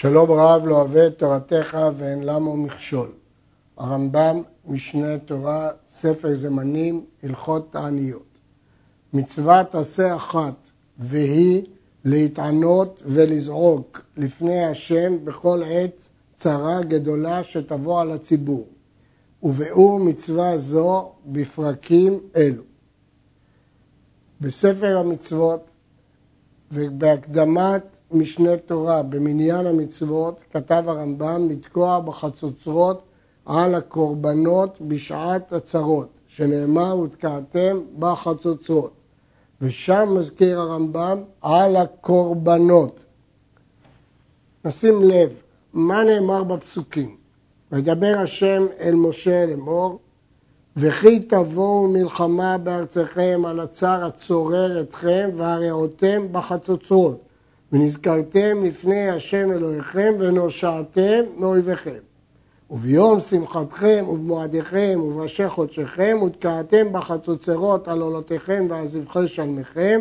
שלום רב לא אוהב את תורתך ואין למה מכשול. הרמב"ם, משנה תורה, ספר זמנים, הלכות תעניות. מצוות עשה אחת, והיא להתענות ולזעוק לפני השם בכל עת צרה גדולה שתבוא על הציבור. וביאור מצווה זו בפרקים אלו. בספר המצוות ובהקדמת משנה תורה במניין המצוות כתב הרמב"ם לתקוע בחצוצרות על הקורבנות בשעת הצרות, שנאמר ותקעתם בחצוצרות. ושם מזכיר הרמב"ם על הקורבנות. נשים לב, מה נאמר בפסוקים? וידבר השם אל משה לאמור, וכי תבואו מלחמה בארצכם על הצר הצורר אתכם והרעותם בחצוצרות, ונזכרתם לפני השם אלוהיכם ונושעתם מאויביכם. וביום שמחתכם ובמועדיכם ובראשי חודשיכם ותקעתם בחצוצרות על עולותיכם ועזבכי שלמיכם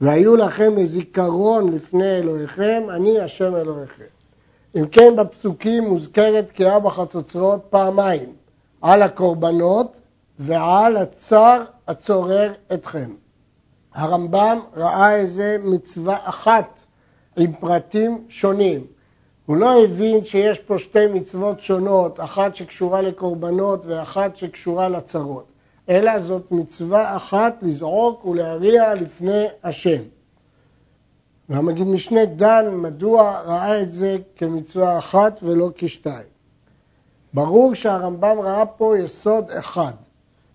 והיו לכם לזיכרון לפני אלוהיכם, אני השם אלוהיכם. אם כן בפסוקים מוזכרת תקיעה בחצוצרות פעמיים, על הקורבנות ועל הצר הצורר אתכם. הרמב"ם ראה איזה מצווה אחת עם פרטים שונים. הוא לא הבין שיש פה שתי מצוות שונות, אחת שקשורה לקורבנות ואחת שקשורה לצרות, אלא זאת מצווה אחת לזעוק ולהריע לפני השם. והמגיד משנה דן מדוע ראה את זה כמצווה אחת ולא כשתיים. ברור שהרמב"ם ראה פה יסוד אחד.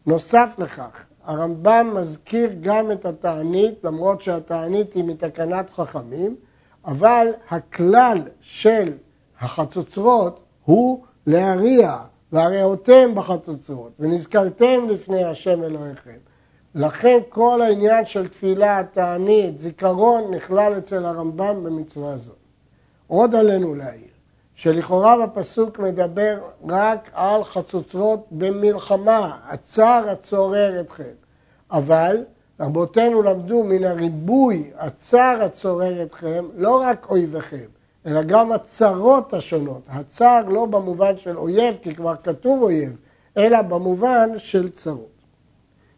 נוסף לכך, הרמב"ם מזכיר גם את התענית, למרות שהתענית היא מתקנת חכמים, אבל הכלל של החצוצרות הוא להריע, והריעותם בחצוצרות, ונזכרתם לפני השם אלוהיכם. לכן כל העניין של תפילה, תענית, זיכרון, נכלל אצל הרמב"ם במצווה הזאת. עוד עלינו להעיר, שלכאורה בפסוק מדבר רק על חצוצרות במלחמה, הצר הצורר אתכם. אבל רבותינו למדו מן הריבוי הצר הצורר אתכם, לא רק אויביכם, אלא גם הצרות השונות. הצר לא במובן של אויב, כי כבר כתוב אויב, אלא במובן של צרות.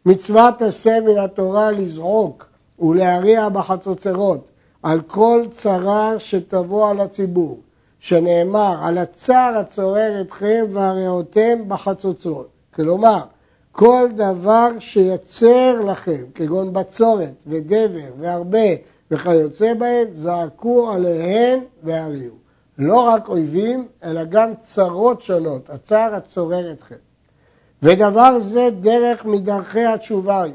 מצוות עשה מן התורה לזעוק ולהריע בחצוצרות על כל צרה שתבוא על הציבור, שנאמר על הצר הצורר אתכם והריעותם בחצוצרות. כלומר, כל דבר שיצר לכם, כגון בצורת ודבר והרבה וכיוצא בהן, זעקו עליהן והריעו. לא רק אויבים, אלא גם צרות שונות, הצער הצורר אתכם. ודבר זה דרך מדרכי התשובה היא,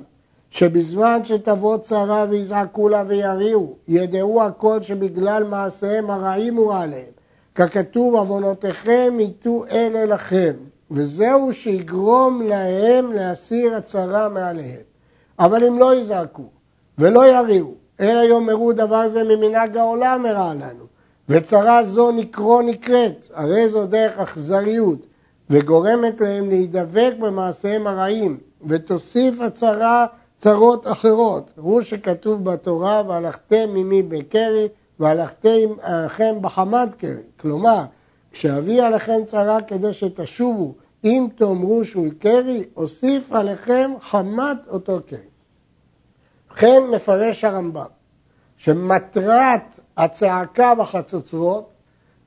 שבזמן שתבוא צרה ויזעקו לה ויריעו, ידעו הכל שבגלל מעשיהם הרעים הוא עליהם. ככתוב עוונותיכם ייטו אלה לכם, וזהו שיגרום להם להסיר הצרה מעליהם. אבל אם לא יזעקו ולא יריעו, אלא יאמרו דבר זה ממנהג העולם הרע לנו, וצרה זו נקרו נקראת, הרי זו דרך אכזריות, וגורמת להם להידבק במעשיהם הרעים, ותוסיף הצרה צרות אחרות. ראו שכתוב בתורה, והלכתם עמי בקרי, והלכתם עליכם בחמד קרי. כלומר, כשאביא עליכם צרה כדי שתשובו, אם תאמרו שהוא קרי, אוסיף עליכם חמת אותו קרי. וכן מפרש הרמב"ם, שמטרת הצעקה בחצוצרות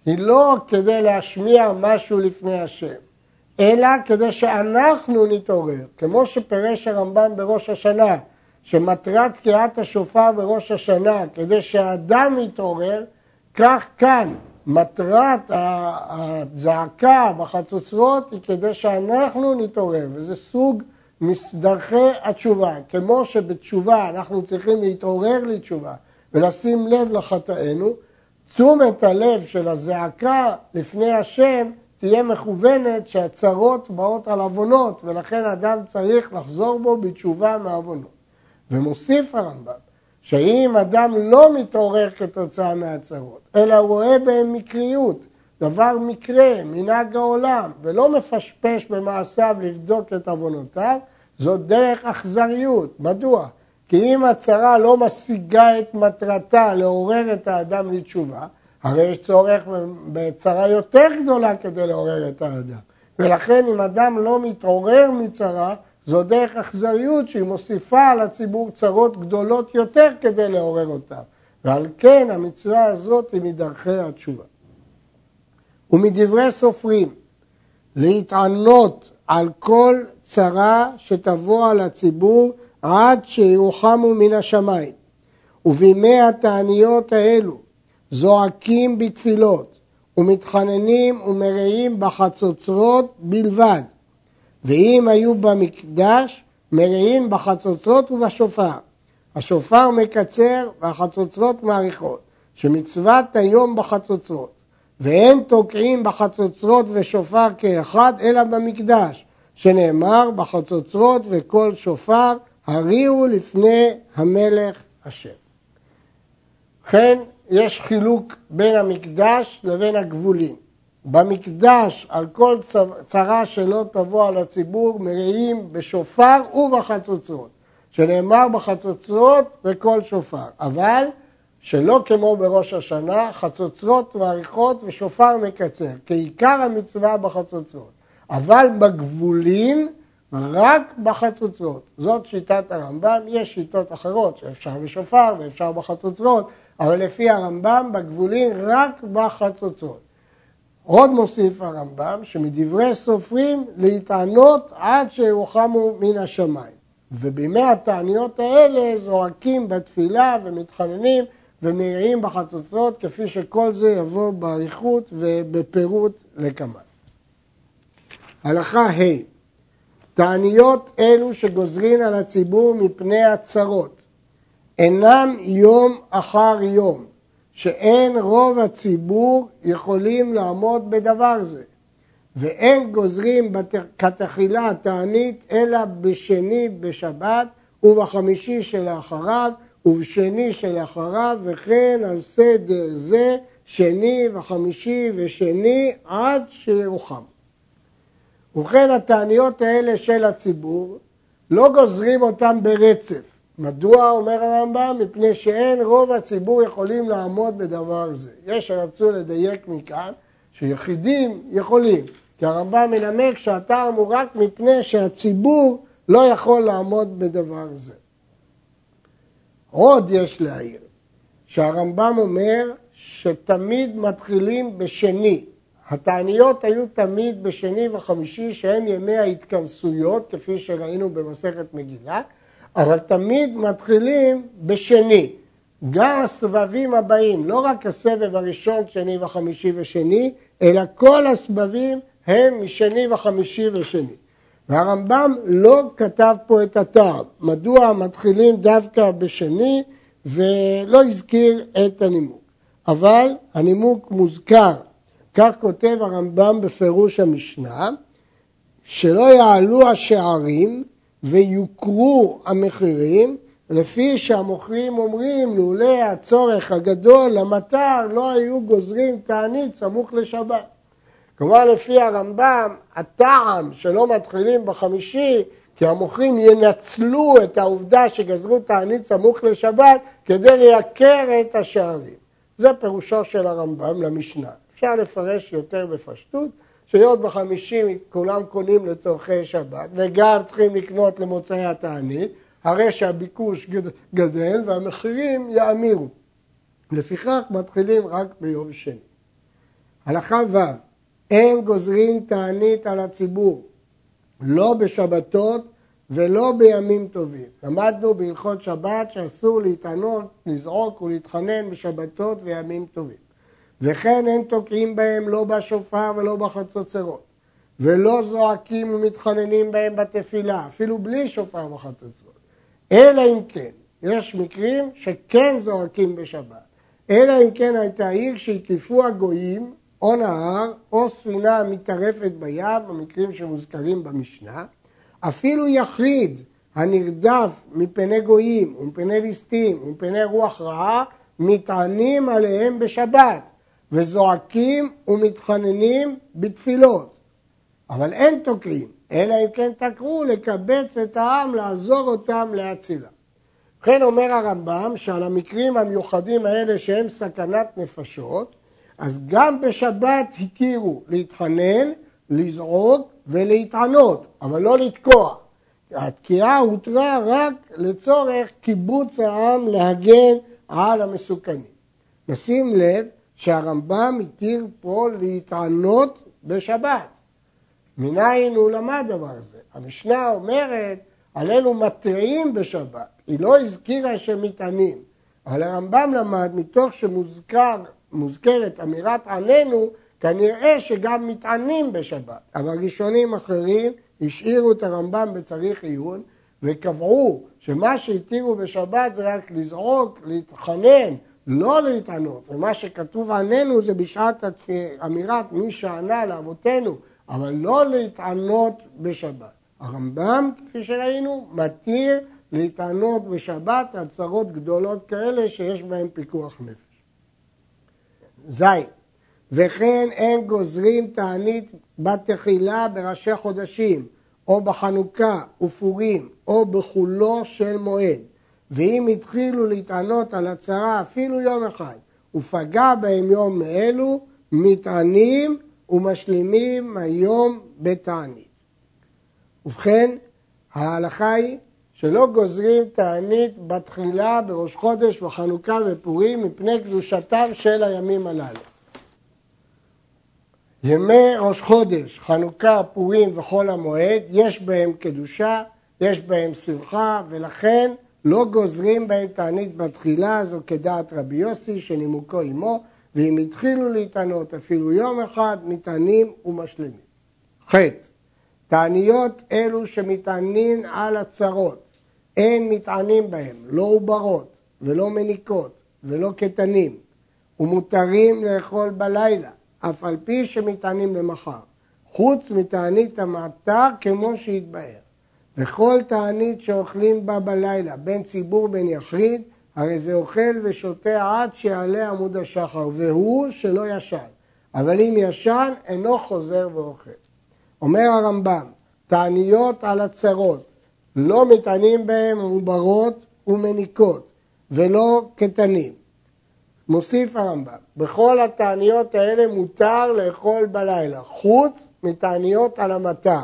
היא לא כדי להשמיע משהו לפני השם, אלא כדי שאנחנו נתעורר, כמו שפירש הרמב"ם בראש השנה, שמטרת תקיעת השופר בראש השנה כדי שהאדם יתעורר, כך כאן מטרת הזעקה בחצוצרות היא כדי שאנחנו נתעורר, וזה סוג מדרכי התשובה. כמו שבתשובה אנחנו צריכים להתעורר לתשובה ולשים לב לחטאינו, תשומת הלב של הזעקה לפני השם תהיה מכוונת שהצרות באות על עוונות, ולכן אדם צריך לחזור בו בתשובה מעוונות. ומוסיף הרמב"ם, שאם אדם לא מתעורר כתוצאה מהצרות, אלא רואה בהם מקריות, דבר מקרה, מנהג העולם, ולא מפשפש במעשיו לבדוק את עוונותיו, זאת דרך אכזריות. מדוע? כי אם הצרה לא משיגה את מטרתה לעורר את האדם לתשובה, הרי יש צורך בצרה יותר גדולה כדי לעורר את האדם. ולכן אם אדם לא מתעורר מצרה, זו דרך אכזריות שהיא מוסיפה על הציבור צרות גדולות יותר כדי לעורר אותם. ועל כן המצווה הזאת היא מדרכי התשובה. ומדברי סופרים, להתענות על כל צרה שתבוא על הציבור עד שירוחמו מן השמיים. ובימי התעניות האלו זועקים בתפילות ומתחננים ומרעים בחצוצרות בלבד. ואם היו במקדש, מרעים בחצוצרות ובשופר. השופר מקצר והחצוצרות מאריכות, שמצוות היום בחצוצרות. ואין תוקעים בחצוצרות ושופר כאחד, אלא במקדש, שנאמר בחצוצרות וקול שופר, הריעו לפני המלך השם. ובכן, יש חילוק בין המקדש לבין הגבולים. במקדש, על כל צרה שלא תבוא על הציבור, מרעים בשופר ובחצוצרות, שנאמר בחצוצרות וקול שופר. אבל שלא כמו בראש השנה, חצוצרות מאריכות ושופר מקצר, כי עיקר המצווה בחצוצרות. אבל בגבולים, רק בחצוצרות. זאת שיטת הרמב"ם, יש שיטות אחרות שאפשר בשופר ואפשר בחצוצרות, אבל לפי הרמב"ם בגבולים רק בחצוצרות. עוד מוסיף הרמב"ם שמדברי סופרים להתענות עד שירוחמו מן השמיים. ובימי התעניות האלה זועקים בתפילה ומתחננים ומריעים בחצוצרות, כפי שכל זה יבוא באריכות ובפירוט לקמן. הלכה ה' תעניות אלו שגוזרין על הציבור מפני הצרות אינם יום אחר יום, שאין רוב הציבור יכולים לעמוד בדבר זה, ואין גוזרים כתחילה תענית אלא בשני בשבת ובחמישי שלאחריו ובשני שלאחריו, וכן על סדר זה שני וחמישי ושני עד שירוחם. ובכן התעניות האלה של הציבור, לא גוזרים אותם ברצף. מדוע, אומר הרמב"ם? מפני שאין רוב הציבור יכולים לעמוד בדבר זה. יש שרצו לדייק מכאן שיחידים יכולים, כי הרמב"ם מנמק שהטעם הוא רק מפני שהציבור לא יכול לעמוד בדבר זה. עוד יש להעיר, שהרמב"ם אומר שתמיד מתחילים בשני. התעניות היו תמיד בשני וחמישי, שהם ימי ההתכנסויות, כפי שראינו במסכת מגילה, אבל תמיד מתחילים בשני. גם הסבבים הבאים, לא רק הסבב הראשון, שני וחמישי ושני, אלא כל הסבבים הם משני וחמישי ושני. והרמב"ם לא כתב פה את הטעם, מדוע מתחילים דווקא בשני ולא הזכיר את הנימוק. אבל הנימוק מוזכר, כך כותב הרמב"ם בפירוש המשנה, שלא יעלו השערים ויוכרו המחירים לפי שהמוכרים אומרים לולא הצורך הגדול למטר לא היו גוזרים תענית סמוך לשבת. כלומר, לפי הרמב"ם, הטעם שלא מתחילים בחמישי, כי המוכרים ינצלו את העובדה שגזרו תענית סמוך לשבת כדי לייקר את השערים. זה פירושו של הרמב"ם למשנה. אפשר לפרש יותר בפשטות, שהיות בחמישי כולם קונים לצורכי שבת, וגם צריכים לקנות למוצאי התענית, הרי שהביקוש גדל והמחירים יאמירו. לפיכך מתחילים רק ביום שני. הלכה ו' אין גוזרים תענית על הציבור, לא בשבתות ולא בימים טובים. למדנו בהלכות שבת שאסור להתענות, לזעוק ולהתחנן בשבתות וימים טובים. וכן אין תוקעים בהם לא בשופר ולא בחצוצרות, ולא זועקים ומתחננים בהם בתפילה, אפילו בלי שופר וחצוצרות. אלא אם כן, יש מקרים שכן זועקים בשבת, אלא אם כן הייתה עיר שהקיפו הגויים או נהר או ספינה מתערפת בים, במקרים שמוזכרים במשנה, אפילו יחיד הנרדף מפני גויים ומפני ליסטים ומפני רוח רעה, מתענים עליהם בשבת וזועקים ומתחננים בתפילות. אבל אין תוקעים, אלא אם כן תקעו לקבץ את העם, לעזור אותם להצילה. ובכן אומר הרמב"ם שעל המקרים המיוחדים האלה שהם סכנת נפשות, אז גם בשבת התירו להתחנן, לזעוק ולהתענות, אבל לא לתקוע. התקיעה הותרה רק לצורך קיבוץ העם להגן על המסוכנים. נשים לב שהרמב"ם התיר פה להתענות בשבת. מניין הוא למד דבר הזה? המשנה אומרת, עלינו מתריעים בשבת. היא לא הזכירה שמתענים, אבל הרמב"ם למד, מתוך שמוזכרת אמירת עלינו, כנראה שגם מתענים בשבת. אבל ראשונים אחרים השאירו את הרמב"ם בצריך עיון וקבעו שמה שהתירו בשבת זה רק לזעוק, להתחנן, לא להתענות. ומה שכתוב עלינו זה בשעת אמירת מי שענה לאבותינו, אבל לא להתענות בשבת. הרמב"ם, כפי שראינו, מתיר להתענות בשבת על צרות גדולות כאלה שיש בהן פיקוח נפש. ז. וכן אין גוזרים תענית בתחילה בראשי חודשים, או בחנוכה ופורים, או בחולו של מועד. ואם התחילו להתענות על הצהרה אפילו יום אחד, ופגע בהם יום מאלו, מתענים ומשלימים היום בתענית. ובכן, ההלכה היא שלא גוזרים תענית בתחילה בראש חודש וחנוכה ופורים מפני קדושתם של הימים הללו. ימי ראש חודש, חנוכה, פורים וחול המועד, יש בהם קדושה, יש בהם שמחה, ולכן לא גוזרים בהם תענית בתחילה, זו כדעת רבי יוסי שנימוקו עמו, ואם התחילו להתענות אפילו יום אחד, מתענים ומשלימים. ח. תעניות אלו שמתענים על הצרות, אין מתענים בהם, לא עוברות ולא מניקות ולא קטנים, ומותרים לאכול בלילה, אף על פי שמתענים למחר, חוץ מתענית המעתר כמו שהתבאר. וכל תענית שאוכלים בה בלילה, בין ציבור בין יחיד, הרי זה אוכל ושותה עד שיעלה עמוד השחר, והוא שלא ישן. אבל אם ישן, אינו חוזר ואוכל. אומר הרמב"ם, תעניות על הצרות, לא מטענים בהם עוברות ומניקות, ולא קטנים. מוסיף הרמב"ם, בכל התעניות האלה מותר לאכול בלילה, חוץ מתעניות על המטר.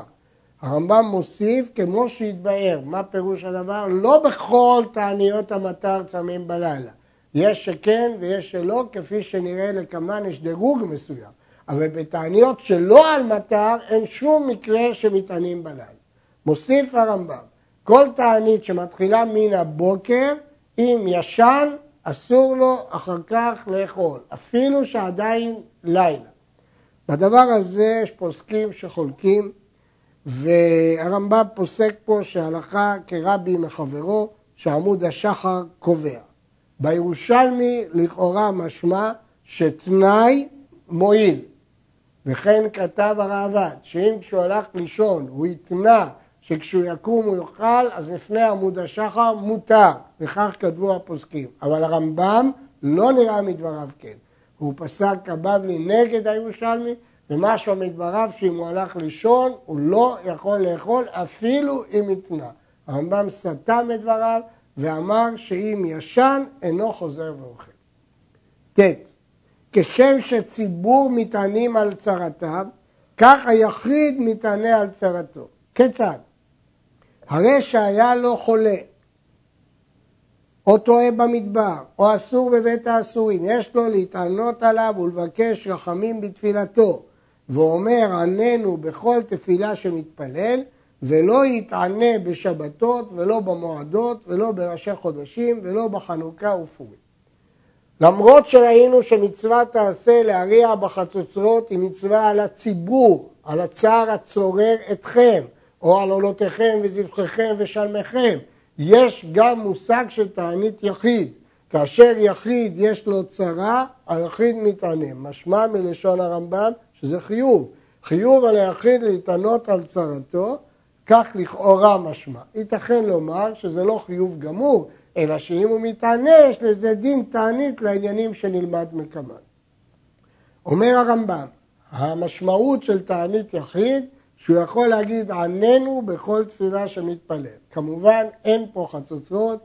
הרמב"ם מוסיף כמו שהתבאר, מה פירוש הדבר? לא בכל תעניות המטר צמים בלילה. יש שכן ויש שלא, כפי שנראה לכמן יש דירוג מסוים. אבל בתעניות שלא על מטר אין שום מקרה שמטענים בלילה. מוסיף הרמב"ם, כל תענית שמתחילה מן הבוקר, אם ישן, אסור לו אחר כך לאכול, אפילו שעדיין לילה. בדבר הזה יש פוסקים שחולקים והרמב"ם פוסק פה שהלכה כרבי מחברו, שעמוד השחר קובע. בירושלמי לכאורה משמע שתנאי מועיל. וכן כתב הראב"ד, שאם כשהוא הלך לישון הוא התנה שכשהוא יקום הוא יאכל, אז לפני עמוד השחר מותר, וכך כתבו הפוסקים. אבל הרמב"ם לא נראה מדבריו כן. הוא פסק הבבלי נגד הירושלמי, ומשהו מדבריו שאם הוא הלך לישון, הוא לא יכול לאכול אפילו אם יתנה. הרמב"ם סתם את דבריו ואמר שאם ישן, אינו חוזר ואוכל. ט. כשם שציבור מתענים על צרתם, כך היחיד מתענה על צרתו. כיצד? הרי שהיה לו חולה, או טועה במדבר, או אסור בבית האסורים, יש לו להתענות עליו ולבקש רחמים בתפילתו, ואומר עננו בכל תפילה שמתפלל, ולא יתענה בשבתות ולא במועדות ולא בראשי חודשים ולא בחנוכה ופורים. למרות שראינו שמצוות תעשה להריע בחצוצרות היא מצווה על הציבור, על הצער הצורר אתכם, או על עולותיכם וזבחיכם ושלמיכם, יש גם מושג של תענית יחיד. כאשר יחיד יש לו צרה, היחיד מתענה. משמע מלשון הרמב"ם שזה חיוב. חיוב על היחיד להתענות על צרתו, כך לכאורה משמע. ייתכן לומר שזה לא חיוב גמור, אלא שאם הוא מתענה, יש לזה דין תענית לעניינים שנלמד מקמן. אומר הרמב"ם, המשמעות של תענית יחיד, שהוא יכול להגיד עננו בכל תפילה שמתפלל. כמובן, אין פה חצוצרות,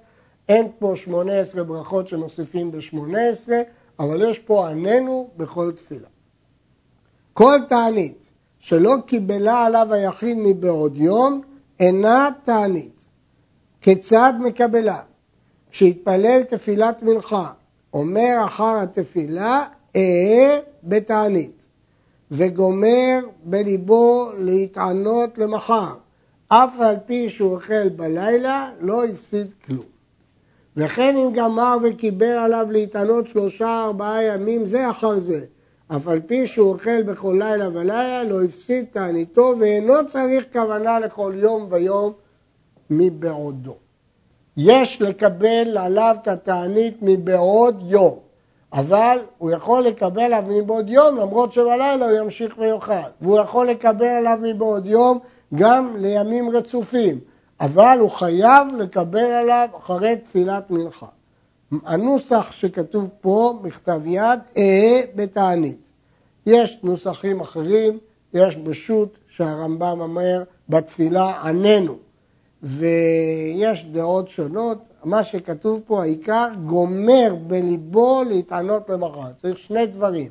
אין פה שמונה עשרה ברכות שמוסיפים בשמונה עשרה, אבל יש פה עננו בכל תפילה. כל תענית שלא קיבלה עליו היחיד מבעוד יום, אינה תענית. כיצד מקבלה? כשהתפלל תפילת מנחה, אומר אחר התפילה, אהה בתענית, וגומר בליבו להתענות למחר, אף על פי שהוא החל בלילה, לא הפסיד כלום. וכן אם גמר וקיבל עליו להתענות שלושה ארבעה ימים זה אחר זה, אף על פי שהוא אוכל בכל לילה ולילה, לא הפסיד תעניתו ואינו צריך כוונה לכל יום ויום מבעודו. יש לקבל עליו את התענית מבעוד יום, אבל הוא יכול לקבל עליו מבעוד יום למרות שבלילה הוא ימשיך ויאכל, והוא יכול לקבל עליו מבעוד יום גם לימים רצופים, אבל הוא חייב לקבל עליו אחרי תפילת מנחה. הנוסח שכתוב פה, מכתב יד, אהה בתענית. יש נוסחים אחרים, יש בשו"ת שהרמב"ם אומר בתפילה עננו, ויש דעות שונות, מה שכתוב פה העיקר גומר בליבו להתענות למחר, צריך שני דברים,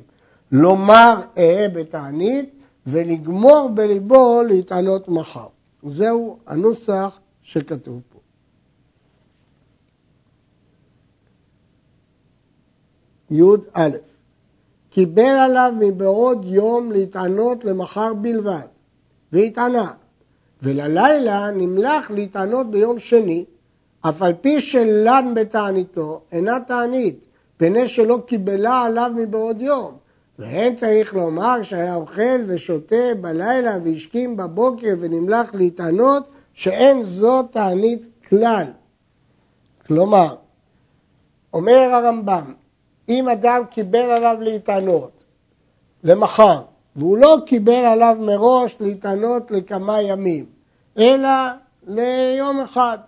לומר אהה בתענית ולגמור בליבו להתענות מחר. זהו הנוסח שכתוב פה. י"א קיבל עליו מבעוד יום להתענות למחר בלבד, והתענה, וללילה נמלך להתענות ביום שני, אף על פי שלן בתעניתו אינה תענית, פני שלא קיבלה עליו מבעוד יום. והן צריך לומר שהיה אוכל ושותה בלילה והשכים בבוקר ונמלך להתענות, שאין זו תענית כלל. כלומר, אומר הרמב"ם, אם אדם קיבל עליו להתענות למחר, והוא לא קיבל עליו מראש להתענות לכמה ימים, אלא ליום אחד,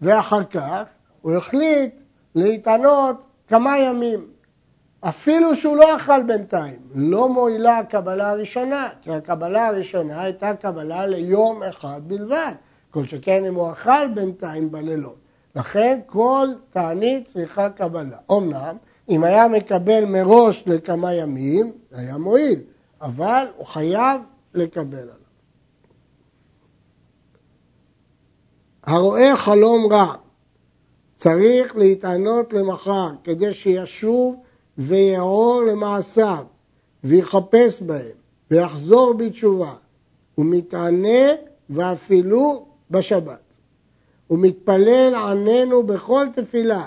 ואחר כך הוא החליט להתענות כמה ימים, אפילו שהוא לא אכל בינתיים, לא מועילה הקבלה הראשונה, כי הקבלה הראשונה הייתה קבלה ליום אחד בלבד, כל שכן אם הוא אכל בינתיים בלילות. לכן כל תענית צריכה קבלה. אמנם, אם היה מקבל מראש לכמה ימים, היה מועיל, אבל הוא חייב לקבל עליו. הרואה חלום רע צריך להתענות למחר כדי שישוב ויעור למעשיו ויחפש בהם ויחזור בתשובה. הוא מתענה ואפילו בשבת. הוא מתפלל עננו בכל תפילה,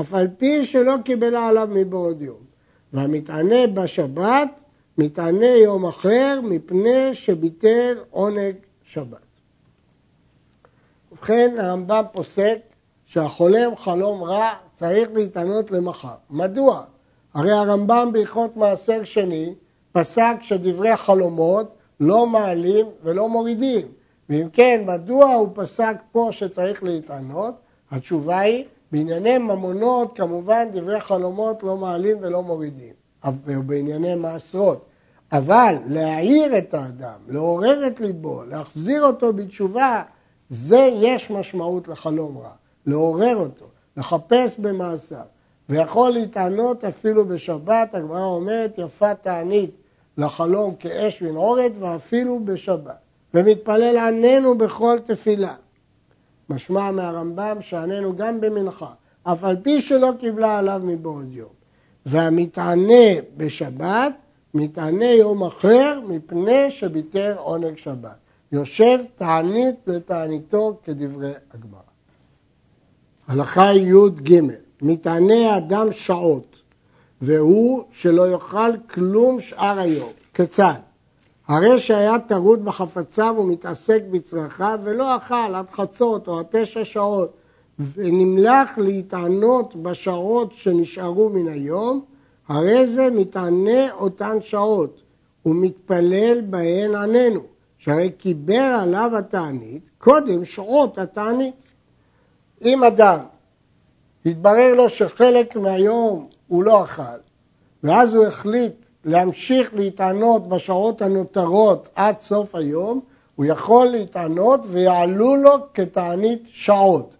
אף על פי שלא קיבלה עליו מבעוד יום. והמתענה בשבת, מתענה יום אחר, מפני שביטל עונג שבת. ובכן, הרמב"ם פוסק שהחולם חלום רע צריך להתענות למחר. מדוע? הרי הרמב"ם בהלכות מעשר שני פסק שדברי חלומות לא מעלים ולא מורידים. ואם כן, מדוע הוא פסק פה שצריך להתענות? התשובה היא, בענייני ממונות כמובן דברי חלומות לא מעלים ולא מורידים, ובענייני מעשרות. אבל להעיר את האדם, לעורר את ליבו, להחזיר אותו בתשובה, זה יש משמעות לחלום רע. לעורר אותו, לחפש במעשיו. ויכול להתענות אפילו בשבת, הגמרא אומרת יפה תענית לחלום כאש מנעורת ואפילו בשבת. ומתפלל עננו בכל תפילה. משמע מהרמב"ם שעננו גם במנחה, אף על פי שלא קיבלה עליו מבעוד יום. והמתענה בשבת, מתענה יום אחר מפני שביטל עונג שבת. יושב תענית לתעניתו כדברי הגמרא. הלכה י"ג מתענה אדם שעות, והוא שלא יאכל כלום שאר היום. כיצד? הרי שהיה טרוד בחפציו ומתעסק בצרכיו ולא אכל עד חצות או עד תשע שעות ונמלך להתענות בשעות שנשארו מן היום, הרי זה מתענה אותן שעות ומתפלל בהן עננו, שהרי קיבל עליו התענית קודם שעות התענית. אם אדם התברר לו שחלק מהיום הוא לא אכל, ואז הוא החליט להמשיך להתענות בשעות הנותרות עד סוף היום, הוא יכול להתענות ויעלו לו כתענית שעות,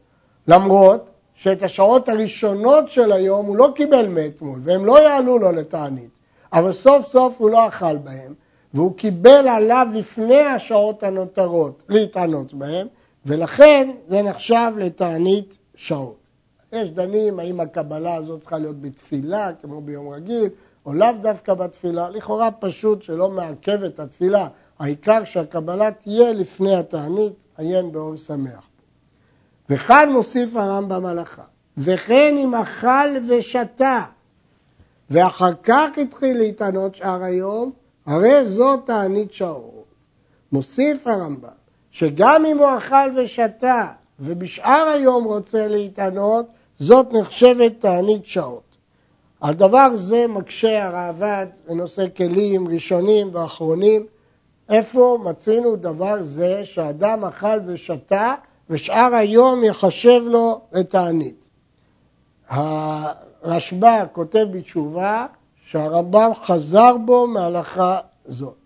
למרות שאת השעות הראשונות של היום הוא לא קיבל מאתמול, והם לא יעלו לו לתענית, אבל סוף סוף הוא לא אכל בהם, והוא קיבל עליו לפני השעות הנותרות להתענות בהם, ולכן זה נחשב לתענית שעות. יש דנים האם הקבלה הזאת צריכה להיות בתפילה, כמו ביום רגיל, או לאו דווקא בתפילה. לכאורה פשוט שלא מעכב את התפילה. העיקר שהקבלה תהיה לפני התענית, עיין באור שמח. וכאן מוסיף הרמב"ם הלכה, וכן אם אכל ושתה, ואחר כך התחיל להתענות שאר היום, הרי זו תענית שעות. מוסיף הרמב"ם, שגם אם הוא אכל ושתה, ובשאר היום רוצה להתענות, זאת נחשבת תענית שעות. על דבר זה מקשה הראב"ד בנושא כלים ראשונים ואחרונים. איפה מצינו דבר זה שאדם אכל ושתה ושאר היום יחשב לו לתענית? הרשב"א כותב בתשובה שהרמב"ם חזר בו מהלכה זאת.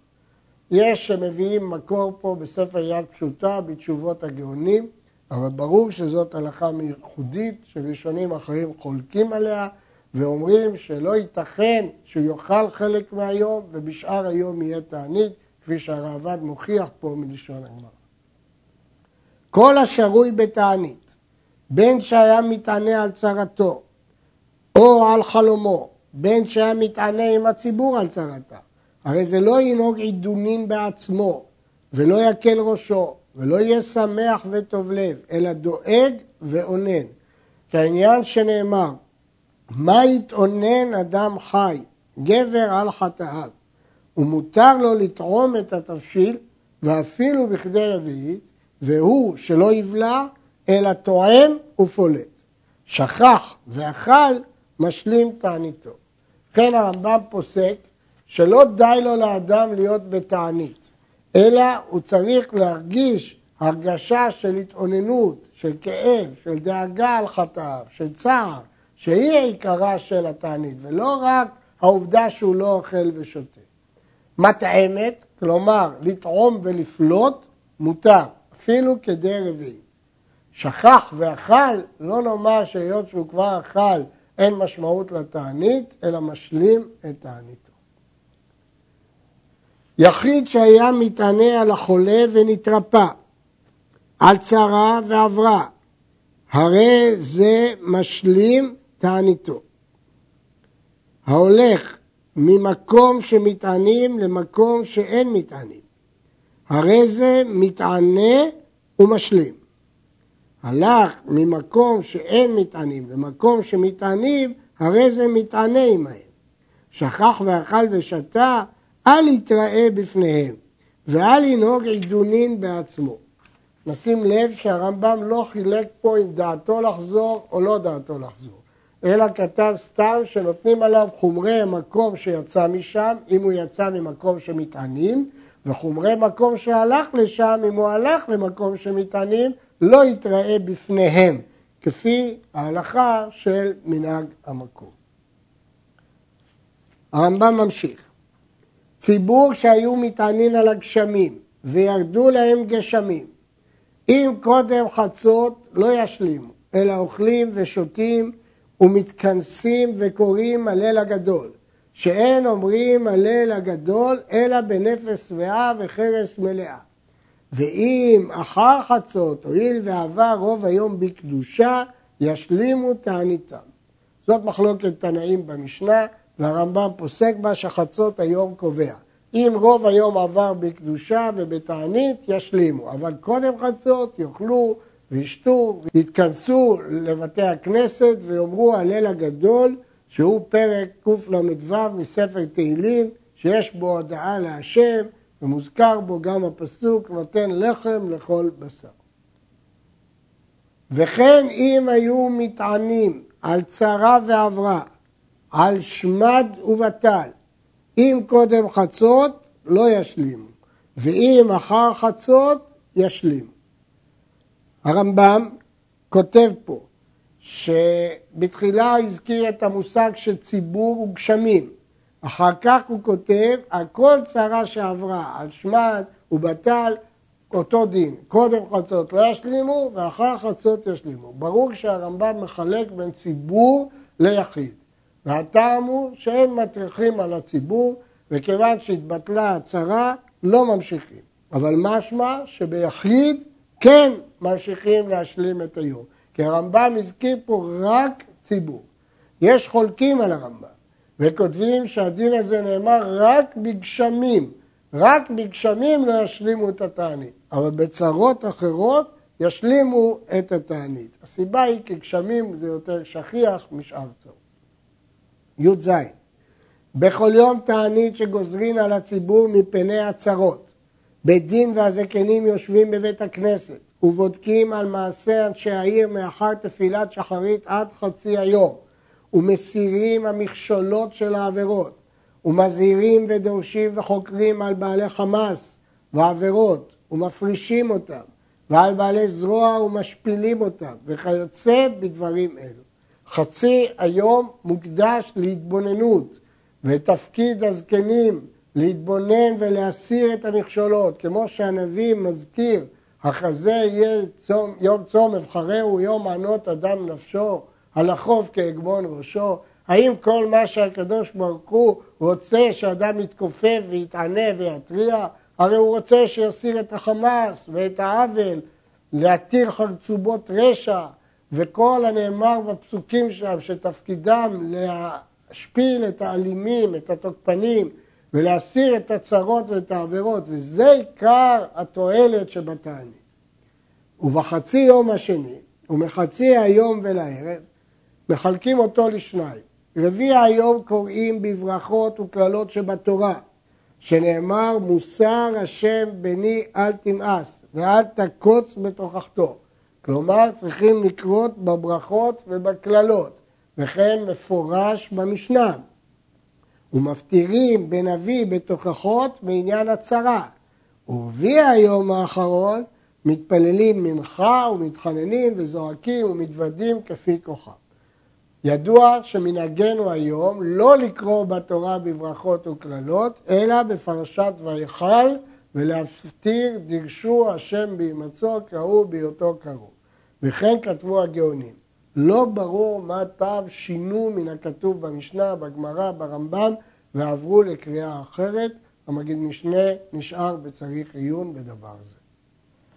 יש שמביאים מקור פה בספר יד פשוטה בתשובות הגאונים, אבל ברור שזאת הלכה מייחודית שראשונים אחרים חולקים עליה ואומרים שלא ייתכן שהוא יאכל חלק מהיום ובשאר היום יהיה תענית, כפי שהרעב"ד מוכיח פה מלשון הגמרא. כל השרוי בתענית, בין שהיה מתענה על צרתו או על חלומו, בין שהיה מתענה עם הציבור על צרתה, הרי זה לא ינהוג עידונים בעצמו ולא יקל ראשו ולא יהיה שמח וטוב לב, אלא דואג ואונן. כעניין שנאמר, מה יתאונן אדם חי, גבר על חטאיו, ומותר לו לטעום את התבשיל, ואפילו בכדי רביעית, והוא שלא יבלע, אלא טועם ופולט. שכח ואכל, משלים תעניתו. כן הרמב"ם פוסק שלא די לו לאדם להיות בתענית, אלא הוא צריך להרגיש הרגשה של התאוננות, של כאב, של דאגה על חטאיו, של צער, שהיא עיקרה של התענית, ולא רק העובדה שהוא לא אוכל ושותה. מטעמת, כלומר לטעום ולפלוט, מותר, אפילו כדי רביעי. שכח ואכל, לא נאמר שהיות שהוא כבר אכל אין משמעות לתענית, אלא משלים את תעניתו. יחיד שהיה מתענה על החולה ונתרפא, על צרה ועברה, הרי זה משלים תעניתו. ההולך ממקום שמתענים למקום שאין מתענים, הרי זה מתענה ומשלים. הלך ממקום שאין מתענים למקום שמתענים, הרי זה מתענה עמהם. שכח ואכל ושתה, אל יתראה בפניהם, ואל ינהוג עידונין בעצמו. נשים לב שהרמב"ם לא חילק פה אם דעתו לחזור או לא דעתו לחזור, אלא כתב סתם שנותנים עליו חומרי מקום שיצא משם, אם הוא יצא ממקום שמטענים, וחומרי מקום שהלך לשם, אם הוא הלך למקום שמטענים, לא יתראה בפניהם, כפי ההלכה של מנהג המקום. הרמב"ם ממשיך, ציבור שהיו מטענים על הגשמים וירדו להם גשמים אם קודם חצות לא ישלימו, אלא אוכלים ושותים ומתכנסים וקוראים הלל הגדול, שאין אומרים הלל הגדול אלא בנפש שבעה וחרס מלאה. ואם אחר חצות, הואיל ועבר רוב היום בקדושה, ישלימו תעניתם. זאת מחלוקת תנאים במשנה, והרמב"ם פוסק בה שחצות היום קובע. אם רוב היום עבר בקדושה ובתענית, ישלימו. אבל קודם חצות יאכלו וישתו, יתכנסו לבתי הכנסת ויאמרו הלל הגדול, שהוא פרק קל"ו מספר תהילים, שיש בו הודעה להשם, ומוזכר בו גם הפסוק, נותן לחם לכל בשר. וכן אם היו מתענים על צרה ועברה, על שמד ובטל, אם קודם חצות, לא ישלימו, ואם אחר חצות, ישלימו. הרמב"ם כותב פה שבתחילה הזכיר את המושג של ציבור וגשמים, אחר כך הוא כותב על כל צרה שעברה, על שמד ובטל, אותו דין, קודם חצות לא ישלימו ואחר חצות ישלימו. ברור שהרמב"ם מחלק בין ציבור ליחיד. והטעם הוא שאין מטריחים על הציבור, וכיוון שהתבטלה הצהרה, לא ממשיכים. אבל משמע שביחיד כן ממשיכים להשלים את היום. כי הרמב"ם הזכיר פה רק ציבור. יש חולקים על הרמב"ם, וכותבים שהדין הזה נאמר רק בגשמים. רק בגשמים לא ישלימו את התענית, אבל בצרות אחרות ישלימו את התענית. הסיבה היא כי גשמים זה יותר שכיח משאר צרות. י"ז בכל יום תענית שגוזרין על הציבור מפני הצרות. בית דין והזקנים יושבים בבית הכנסת ובודקים על מעשה אנשי העיר מאחר תפילת שחרית עד חצי היום ומסירים המכשולות של העבירות ומזהירים ודורשים וחוקרים על בעלי חמאס ועבירות ומפרישים אותם ועל בעלי זרוע ומשפילים אותם וכיוצא בדברים אלו. חצי היום מוקדש להתבוננות ותפקיד הזקנים להתבונן ולהסיר את המכשולות כמו שהנביא מזכיר החזה יהיה צום, יום צום אבחרהו יום ענות אדם נפשו הלכוב כאגמון ראשו האם כל מה שהקדוש ברוך הוא רוצה שאדם יתכופף ויתענה ויתריע? הרי הוא רוצה שיסיר את החמאס ואת העוול, להתיר חרצובות רשע, וכל הנאמר בפסוקים שם שתפקידם להשפיל את האלימים, את התוקפנים, ולהסיר את הצרות ואת העבירות, וזה עיקר התועלת שבתענית. ובחצי יום השני, ומחצי היום ולערב, מחלקים אותו לשניים. רביע היום קוראים בברכות וקללות שבתורה, שנאמר מוסר השם בני אל תמאס ואל תקוץ בתוכחתו. כלומר צריכים לקרות בברכות ובקללות, וכן מפורש במשנה. ומפטירים בנביא בתוכחות בעניין הצרה. ורביע היום האחרון מתפללים מנחה ומתחננים וזועקים ומתוודים כפי כוחם. ידוע שמנהגנו היום לא לקרוא בתורה בברכות וקללות, אלא בפרשת ויכל ולהפטיר דרשו השם בהימצאו קראו בהיותו קראו. וכן כתבו הגאונים. לא ברור מה טעם שינו מן הכתוב במשנה, בגמרא, ברמב"ם, ועברו לקריאה אחרת. המגיד משנה נשאר בצריך עיון בדבר זה.